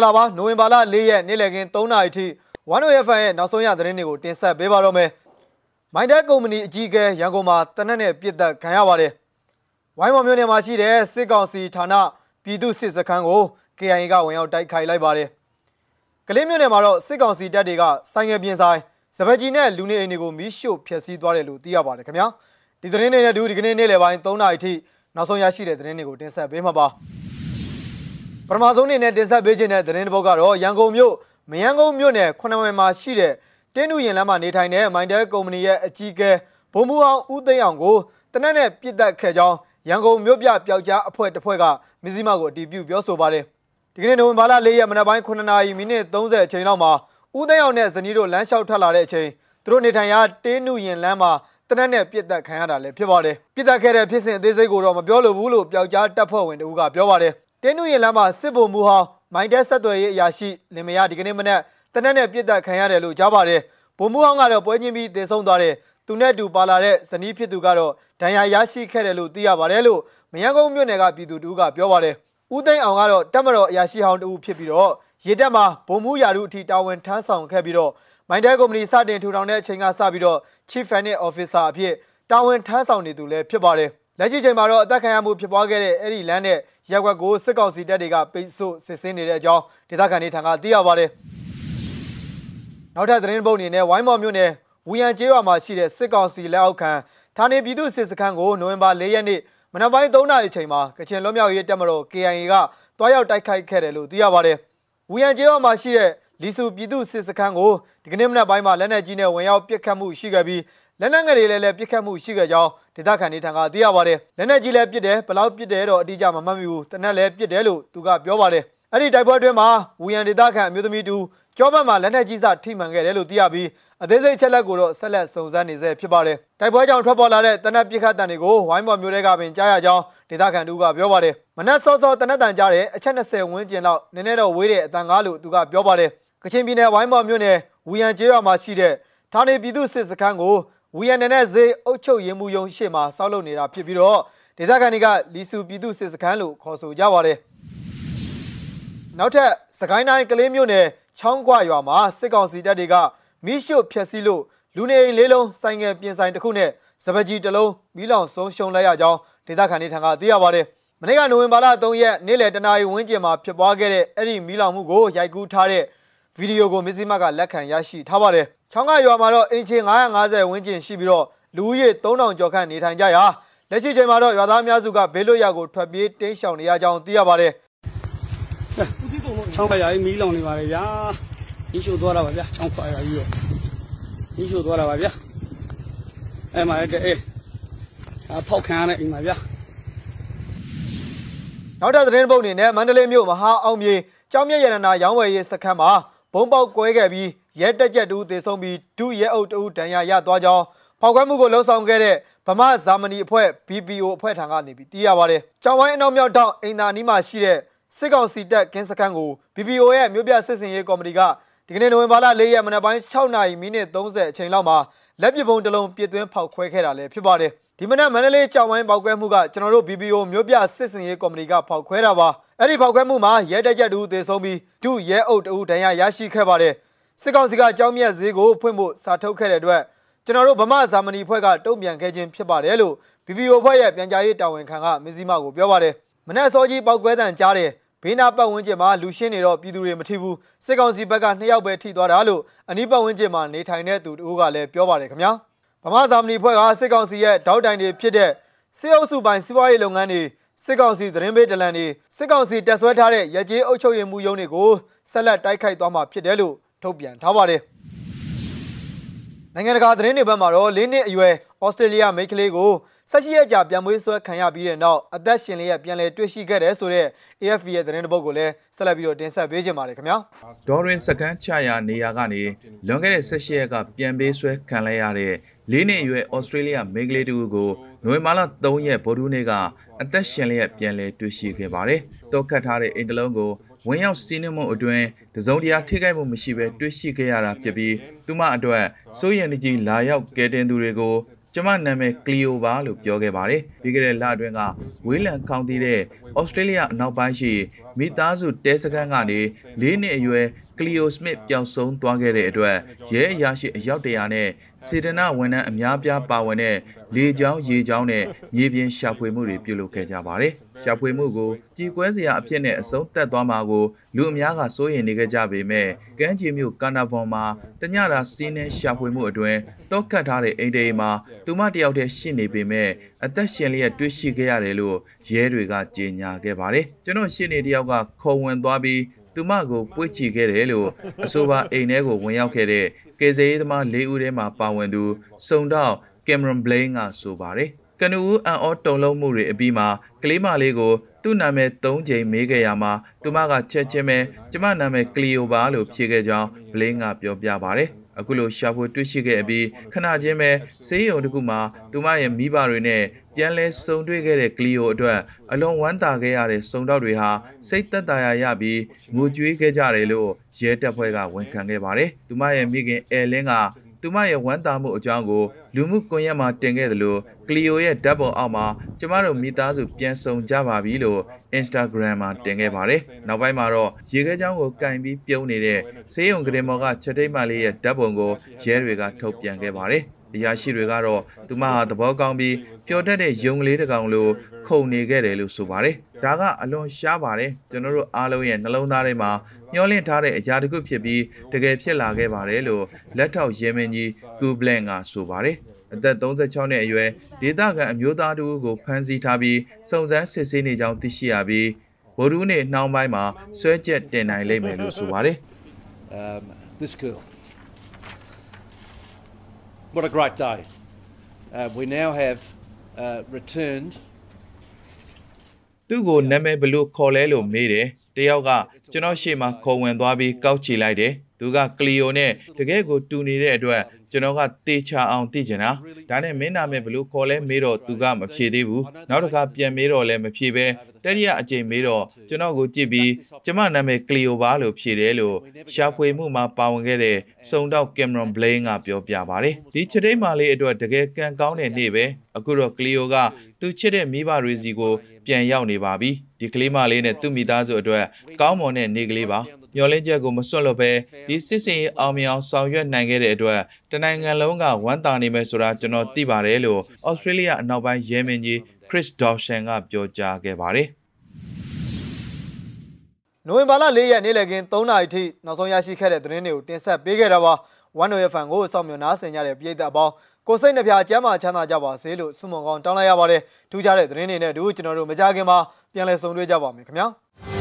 င်္ဂလာပါနိုဝင်ဘာလ၄ရက်နေ့လည်ခင်း3နာရီထိ1 FM ရဲ့နောက်ဆုံးရသတင်းတွေကိုတင်ဆက်ပေးပါတော့မယ်။မိုင်းတက်ကုမ္ပဏီအကြီးအကဲရန်ကုန်မှာတနက်နဲ့ပြစ်တက်ခံရပါတယ်။ဝိုင်းမော်မြို့နယ်မှာရှိတဲ့စစ်ကောင်စီဌာနပြည်သူစစ်စခန်းကို KIA ကဝင်ရောက်တိုက်ခိုက်လိုက်ပါတယ်။ကလေးမြို့နယ်မှာတော့စစ်ကောင်စီတပ်တွေကဆိုင်ငယ်ပြင်ဆိုင်စပယ်ကြီးနဲ့လူနေအိမ်တွေကိုမီးရှို့ဖျက်ဆီးသွားတယ်လို့သိရပါတယ်ခင်ဗျာ။ဒီသတင်းတွေနဲ့တူဒီကနေ့နေ့လယ်ပိုင်း3နာရီထိနောက်ဆုံးရရှိတဲ့သတင်းတွေကိုတင်ဆက်ပေးမှာပါ။ ပထမဆုံးအနေနဲ့တင်ဆက်ပေးခြင်းတဲ့သတင်းတစ်ပုဒ်ကတော့ရန်ကုန်မြို့မယန်းကုန်းမြို့နယ်ခုနှစ်ဝယ်မှာရှိတဲ့တင်းနူရင်လမ်းမှာနေထိုင်တဲ့မိုင်းတဲကုမ္ပဏီရဲ့အကြီးအကဲဘုံမူအောင်ဦးသိန်းအောင်ကိုတနက်နဲ့ပြစ်တက်ခဲ့ကြောင်းရန်ကုန်မြို့ပြပျောက်ကြားအဖွဲ့တစ်ဖွဲ့ကမဇ္ဈိမကိုအတည်ပြုပြောဆိုပါတယ်ဒီကနေ့နိုဝင်ဘာလ၄ရက်မနက်ပိုင်း9နာရီမိနစ်30အချိန်လောက်မှာဦးသိန်းအောင်နဲ့ဇနီးတို့လမ်းလျှောက်ထွက်လာတဲ့အချိန်သူတို့နေထိုင်ရာတင်းနူရင်လမ်းမှာတနက်နဲ့ပြစ်တက်ခံရတာလည်းဖြစ်ပါတယ်ပြစ်တက်ခဲ့တဲ့ဖြစ်စဉ်အသေးစိတ်ကိုတော့မပြောလိုဘူးလို့ပျောက်ကြားတပ်ဖွဲ့ဝင်တို့ကပြောပါတယ် တင်းနူရင်လမ်းမှာစစ်ဗိုလ်မှူးဟောင်းမိုင်းတက်ဆက်သွယ်ရေးအရာရှိလင်မယားဒီကနေ့မနက်တနက်နဲ့ပြစ်တက်ခံရတယ်လို့ကြားပါတယ်ဗိုလ်မှူးဟောင်းကတော့ပွဲချင်းပြီးတင်ဆုံးသွားတဲ့သူနဲ့တူပါလာတဲ့ဇနီးဖြစ်သူကတော့ဒဏ်ရာရရှိခဲ့တယ်လို့သိရပါတယ်လို့မယန်းကုန်းမြို့နယ်ကပြည်သူတူကပြောပါတယ်ဦးသိန်းအောင်ကတော့တက်မတော်အရာရှိဟောင်းတူဖြစ်ပြီးတော့ရေတက်မှာဗိုလ်မှူးရာထူးအထိတာဝန်ထမ်းဆောင်ခဲ့ပြီးတော့မိုင်းတဲကုမ္ပဏီစတင်ထူထောင်တဲ့အချိန်ကစပြီးတော့ Chief Finance Officer အဖြစ်တာဝန်ထမ်းဆောင်နေသူလည်းဖြစ်ပါတယ်လက်ရှိချိန်မှာတော့အသက်ခံရမှုဖြစ်ပွားခဲ့တဲ့အဲ့ဒီလမ်းနဲ့ ရက်ွက်ကိုစစ်ကောင်စီတပ်တွေကပိတ်ဆို့စစ်ဆင်းနေတဲ့အကြောင်းဒေသခံတွေထံကသိရပါတယ်။နောက်ထပ်သတင်းပုတ်အနေနဲ့ဝိုင်းမော်မြို့နယ်ဝူရန်ကျေးရွာမှာရှိတဲ့စစ်ကောင်စီလက်အောက်ခံဌာနေပြည်သူစစ်စခန်းကိုနိုဝင်ဘာ၄ရက်နေ့မနက်ပိုင်း3နာရီချိန်မှာကချင်လွတ်မြောက်ရေးတပ်မတော် KIA ကတွားရောက်တိုက်ခိုက်ခဲ့တယ်လို့သိရပါတယ်။ဝူရန်ကျေးရွာမှာရှိတဲ့လီစုပြည်သူစစ်စခန်းကိုဒီကနေ့မနက်ပိုင်းမှာလက်နက်ကြီးနဲ့ဝင်ရောက်ပစ်ခတ်မှုရှိခဲ့ပြီး လက်နက်ငယ်တွေလည်းလည်းပစ်ခတ်မှုရှိခဲ့ကြောင်းဒေသခံတွေထံကသိရပါတယ်လက်နက်ကြီးလည်းပစ်တယ်ဘလောက်ပစ်တယ်တော့အတိအကျမမှတ်မိဘူးတနက်လည်းပစ်တယ်လို့သူကပြောပါတယ်အဲ့ဒီတိုက်ပွဲအတွင်းမှာဝူရန်ဒေသခံအမျိုးသမီးတူကြောဘက်မှာလက်နက်ကြီးစထိမှန်ခဲ့တယ်လို့သိရပြီးအသေးစိတ်ချက်လက်ကိုတော့ဆက်လက်စုံစမ်းနေဆဲဖြစ်ပါတယ်တိုက်ပွဲကြောင့်ထွက်ပေါ်လာတဲ့တနက်ပစ်ခတ်တံတွေကိုဝိုင်းမော်မျိုးတွေကပင်ကြားရကြောင်းဒေသခံတူကပြောပါတယ်မနက်စောစောတနက်တန်ကြားတဲ့အချက်20ဝန်းကျင်လောက်နည်းနည်းတော့ဝေးတဲ့အတန်ကားလို့သူကပြောပါတယ်ကချင်ပြည်နယ်ဝိုင်းမော်မြို့နယ်ဝူရန်ကျေးရွာမှာရှိတဲ့ဌာနေပြည်သူစစ်စခန်းကို ဝီယန်နဲ့ဈေးအုပ်ချုပ်ရေးမှုယုံရှေ့မှာစောက်လုပ်နေတာဖြစ်ပြီးတော့ဒေသခံတွေကလီစုပြည်သူစစ်စခန်းလို့ခေါ်ဆိုကြပါတယ်နောက်ထပ်စကိုင်းတိုင်းကလေးမြို့နယ်ချောင်းကွရွာမှာစစ်ကောင်စီတပ်တွေကမိရှုဖျက်ဆီးလို့လူနေအိမ်လေးလုံးဆိုင်ငယ်ပြင်ဆိုင်တစ်ခုနဲ့စပကြီးတစ်လုံးမီးလောင်ဆုံးရှုံးလိုက်ရကြောင်းဒေသခံတွေထံကသိရပါတယ်မနေ့ကနိုဝင်ဘာလ3ရက်နေ့လယ်တနာရီဝန်းကျင်မှာဖြစ်ပွားခဲ့တဲ့အဲ့ဒီမီးလောင်မှုကိုရိုက်ကူးထားတဲ့ ဗီဒီယိုကိုမစ္စည်းမကလက်ခံရရှိထားပါတယ်ချောင်းကရွာမှာတော့အင်ချီ950ဝန်းကျင်ရှိပြီးတော့လူဦးရေ3000ကျော်ခန့်နေထိုင်ကြရာလက်ရှိချိန်မှာတော့ရွာသားအများစုကဘေးလွတ်ရာကိုထွက်ပြေးတင်းရှောင်နေရကြောင်းသိရပါတယ်ချောင်းခွာရကြီးမီးလောင်နေပါလေဗျာမီးရှို့သွားတာပါဗျာချောင်းခွာရကြီးရောမီးရှို့သွားတာပါဗျာအဲ့မှာတဲ့အေးအဖောက်ခံရတဲ့အိမ်ပါဗျာနောက်တဲ့သတင်းပုတ်အနေနဲ့မန္တလေးမြို့မဟာအောင်မြေကျောင်းမြရတနာရောင်းဝယ်ရေးစခန်းမှာ ဘုံပေါက်ကွဲခဲ့ပြီးရဲတက်ကြက်တူသေဆုံးပြီးဒုရဲအုပ်တူဒဏ်ရာရသွားကြောင်းဖောက်ခွဲမှုကိုလှုံ့ဆော်ခဲ့တဲ့ဗမာဇာမနီအဖွဲ့ BPO အဖွဲ့ထံကနေပြီးသိရပါတယ်။ကြောင်ဝိုင်းအနောက်မြောက်တောင်အိမ်သာနီးမှာရှိတဲ့စစ်ကောင်စီတပ်ကင်းစခန်းကို BPO ရဲ့မြို့ပြစစ်စင်ရေးကော်မတီကဒီကနေ့နိုဝင်ဘာလ၄ရက်မနက်ပိုင်း6နာရီမိနစ်30အချိန်လောက်မှာလက်ပစ်ပုံးတစ်လုံးပြစ်သွင်းဖောက်ခွဲခဲ့တာလည်းဖြစ်ပါတယ်။ဒီမနက်မန္တလေးကြောင်ဝိုင်းပေါက်ကွဲမှုကကျွန်တော်တို့ BPO မြို့ပြစစ်စင်ရေးကော်မတီကဖောက်ခွဲတာပါ။ အဲ့ဒီဖောက်ခွဲမှုမှာရဲတက်ကြက်တူသေဆုံးပြီးဒုရဲအုပ်တူဒဏ်ရာရရှိခဲ့ပါတယ်။စစ်ကောင်စီကကြောင်းမြတ်ဈေးကိုဖွင့်ဖို့စာထုတ်ခဲ့တဲ့အတွက်ကျွန်တော်တို့ဗမာဇာမနီဖွဲ့ကတုံ့ပြန်ခဲ့ခြင်းဖြစ်ပါတယ်လို့ BPO ဖွဲ့ရဲ့ပြန်ကြားရေးတာဝန်ခံကမဇ္ဈိမကိုပြောပါတယ်မနေ့စောကြီးပောက်ကွဲတန်ကြားတယ်ဘေးနာပတ်ဝန်းကျင်မှာလူရှင်းနေတော့ပြည်သူတွေမထိဘူးစစ်ကောင်စီဘက်ကနှစ်ယောက်ပဲထိသွားတာလို့အနီးပတ်ဝန်းကျင်မှာနေထိုင်တဲ့သူတို့ကလည်းပြောပါတယ်ခင်ဗျာဗမာဇာမနီဖွဲ့ကစစ်ကောင်စီရဲ့တောက်တိုင်တွေဖြစ်တဲ့စစ်အုပ်စုပိုင်းစီးပွားရေးလုပ်ငန်းတွေ စစ်ကောင်စီသတင်းပေးတလန်တွေစစ်ကောင်စီတက်ဆွဲထားတဲ့ရကြေးအုပ်ချုပ်ရေးမှုရုံးတွေကိုဆက်လက်တိုက်ခိုက်သွားမှာဖြစ်တယ်လို့ထုတ်ပြန်ထားပါတယ်နိုင်ငံတကာသတင်းတွေဘက်မှာတော့၄နှစ်အရွယ်ဩစတြေးလျမိန်းကလေးကိုဆက်ရှိရကြပြန်မွေးဆွဲခံရပြီးတဲ့နောက်အသက်ရှင်လျက်ပြန်လည်တွေ့ရှိခဲ့တယ်ဆိုတော့ AFP ရဲ့သတင်းတစ်ပုဒ်ကိုလည်းဆက်လက်ပြီးတော့တင်ဆက်ပေးကြပါမယ်ခင်ဗျာဒေါ်ရင်စကန်ချရာနေရာကနေလွန်ခဲ့တဲ့ဆက်ရှိရက်ကပြန်ပေးဆွဲခံလိုက်ရတဲ့ ၄နှစ်အရွယ်ဩစတြေးလျမိန်းကလေးတူကိုနိုဝင်ဘာလ3ရက်ဗုဒ္ဓနေ့ကအသက်ရှင်လျက်ပြန်လည်တွေ့ရှိခဲ့ပါတယ်။တောက်ခတ်ထားတဲ့အိမ်တလုံးကိုဝင်ရောက်စီးနှင်းမှုအတွင်းတစုံတရာထိခိုက်မှုမရှိဘဲတွေ့ရှိခဲ့ရတာဖြစ်ပြီးသူမအတွက်စိုးရိမ်ကြီးလာရောက်ကဲတင်သူတွေကိုကျမနာမည်ကလီယိုပါလို့ပြောခဲ့ပါတယ်ပြီးခဲ့တဲ့လအတွင်းကဝေးလံကောင်းတီးတဲ့ ဩစတြေးလျအနောက်ပိုင်းရှိမိသားစုတဲစခန်းကနေ၄နှစ်အရွယ်ကလီယိုစမစ်ပျောက်ဆုံးသွားခဲ့တဲ့အတွက်ရဲအရာရှိအယောက်တရာနဲ့စေတနာဝန်ထမ်းအများပြားပါဝင်တဲ့လေကြောင်းရေကြောင်းနဲ့မြေပြင်ရှာဖွေမှုတွေပြုလုပ်ခဲ့ကြပါတယ်။ရှာဖွေမှုကိုကြီးကွဲစရာအဖြစ်နဲ့အဆုံးသတ်သွားမှာကိုလူအများကစိုးရိမ်နေကြကြပေမဲ့ကမ်းခြေမြို့ကာနာဗွန်မှာတညတာစီးနှင်းရှာဖွေမှုအတွင်းတောက်ခတ်ထားတဲ့အိမ်တေမှာသူမတယောက်တည်းရှိနေပေမဲ့အသက်ရှင်လျက်တွေ့ရှိခဲ့ရတယ်လို့ရဲတွေကကြေညာခဲ့ပါတယ်။ကျွန်တော်ရှင်းနေတယောက်ကခုံဝင်သွားပြီးသူမကိုပွေ့ချီခဲ့တယ်လို့အဆိုပါအိမ်ထဲကိုဝင်ရောက်ခဲ့တဲ့ကေဇေးသမား၄ဦးထဲမှာပါဝင်သူစုံတော့ကင်မရွန်ဘလိန်ကဆိုပါတယ်ကနဦးအန်အောတုံလုံးမှုတွေအပြီးမှာကလေးမလေးကိုသူ့နာမည်၃ချိန်မေးခဲ့ရမှာသူမကချက်ချင်းပဲကျမနာမည်ကလီယိုပါလို့ဖြေခဲ့ကြောင်းဘလင်းကပြောပြပါတယ် အခုလိုရှာဖွေတွေ့ရှိခဲ့အပြီးခဏချင်းပဲဆေးရုံတစ်ခုမှာသူမရဲ့မိဘတွေနဲ့ပြန်လဲဆုံတွေ့ခဲ့တဲ့ကလီယိုအတွက်အလွန်ဝမ်းသာခဲ့ရတဲ့စုံတော့တွေဟာစိတ်သက်သာရာရပြီးငိုကြွေးခဲ့ကြတယ်လို့ရဲတပ်ဖွဲ့ကဝန်ခံခဲ့ပါတယ်သူမရဲ့မိခင်အဲလင်းက သူမရဲ့ဝမ်းသာမှုအကြောင်းကိုလူမှုကွန်ရက်မှာတင်ခဲ့တယ်လို့ကလီယိုရဲ့ဓာတ်ပုံအောက်မှာကျမတို့မိသားစုပြန်ဆုံကြပါပြီလို့ Instagram မှာတင်ခဲ့ပါတယ်။နောက်ပိုင်းမှာတော့ရေခဲချောင်းကိုကင်ပြီးပြုံးနေတဲ့ဆေးရုံကရင်မော်ကချက်တိတ်မလေးရဲ့ဓာတ်ပုံကိုရဲတွေကထုတ်ပြန်ခဲ့ပါတယ်။အရာရှိတွေကတော့သူမဟာသဘောကောင်းပြီး ပျော်တတ်တဲ့ယုံကလေးတစ်ကောင်လိုခုန်နေခဲ့တယ်လို့ဆိုပါတယ်။ဒါကအလွန်ရှားပါတယ်။ကျွန်တော်တို့အားလုံးရဲ့နှလုံးသားထဲမှာမျောလင့်ထားတဲ့အရာတစ်ခုဖြစ်ပြီးတကယ်ဖြစ်လာခဲ့ပါတယ်လို့လက်ထောက်ရဲမင်းကြီးကူဘလန်ကဆိုပါတယ်။အသက်36နှစ်အရွယ်ဒေသခံအမျိုးသားတူကိုဖမ်းဆီးထားပြီးစုံစမ်းစစ်ဆေးနေကြောင်းသိရှိရပြီးဗိုလ်ရူးနေနှောင်းပိုင်းမှာဆွဲချက်တင်နိုင်လိမ့်မယ်လို့ဆိုပါတယ် um, this girl. What a great day. Uh, we now have uh, returned သူ့ကိုနာမည်ဘယ်လို့ခေါ်လဲလို့မေးတယ်တယောက်ကကျွန်တော်ရှေ့မှာခုံဝင်သွားပြီးကောက်ချီလိုက်တယ် သူကကလီယိုနဲ့တကယ်ကိုတူနေတဲ့အတွက်ကျွန်တော်ကတေချာအောင်သိချင်တာဒါနဲ့မင်းနာမည်ဘယ်လို့ခေါ်လဲမေးတော့သူကမဖြေသေးဘူးနောက်တစ်ခါပြန်မေးတော့လည်းမဖြေပဲတတိယအကြိမ်မေးတော့ကျွန်တော်ကိုကြည့်ပြီးကျမနာမည်ကလီယိုပါလို့ဖြေတယ်လို့ရှာဖွေမှုမှာပါဝင်ခဲ့တဲ့စုံတော့ကင်မရွန်ဘလိန်ကပြောပြပါတယ်ဒီချတိတ်မာလေးအတွက်တကယ်ကံကောင်းတဲ့နေ့ပဲအခုတော့ကလီယိုကသူချစ်တဲ့မိဘတွေစီကိုပြန်ရောက်နေပါပြီဒီကလေးမလေးနဲ့သူ့မိသားစုအတွက်ကောင်းမွန်တဲ့နေ့ကလေးပါ မျော်လင့်ချက်ကိုမစွန့်လွတ်ပဲဒီစစ်စင်ရေးအောင်မြင်အောင်ဆောင်ရွက်နိုင်ခဲ့တဲ့အတွက်တနိုင်ငံလုံးကဝမ်းသာနေမယ်ဆိုတာကျွန်တော်သိပါတယ်လို့ဩစတြေးလျအနောက်ပိုင်းရဲမင်းကြီး Chris Dawson ကပြောကြားခဲ့ပါတယ်နိုဝင်ဘာလ၄ရက်နေ့လည်ခင်း3နာရီထိနောက်ဆုံးရရှိခဲ့တဲ့သတင်းတွေကိုတင်ဆက်ပေးခဲ့တာပါ။ One Way Fan ကိုစောင့်မျှော်နားဆင်ကြတဲ့ပြည်သက်အပေါင်းကိုစိတ်နှပြကျမ်းမာချမ်းသာကြပါစေလို့ဆုမွန်ကောင်းတောင်းလိုက်ရပါတယ်။ထူးခြားတဲ့သတင်းတွေနဲ့အတူကျွန်တော်တို့မကြခင်မှာပြန်လည်ဆုံတွေ့ကြပါမယ်ခင်ဗျာ။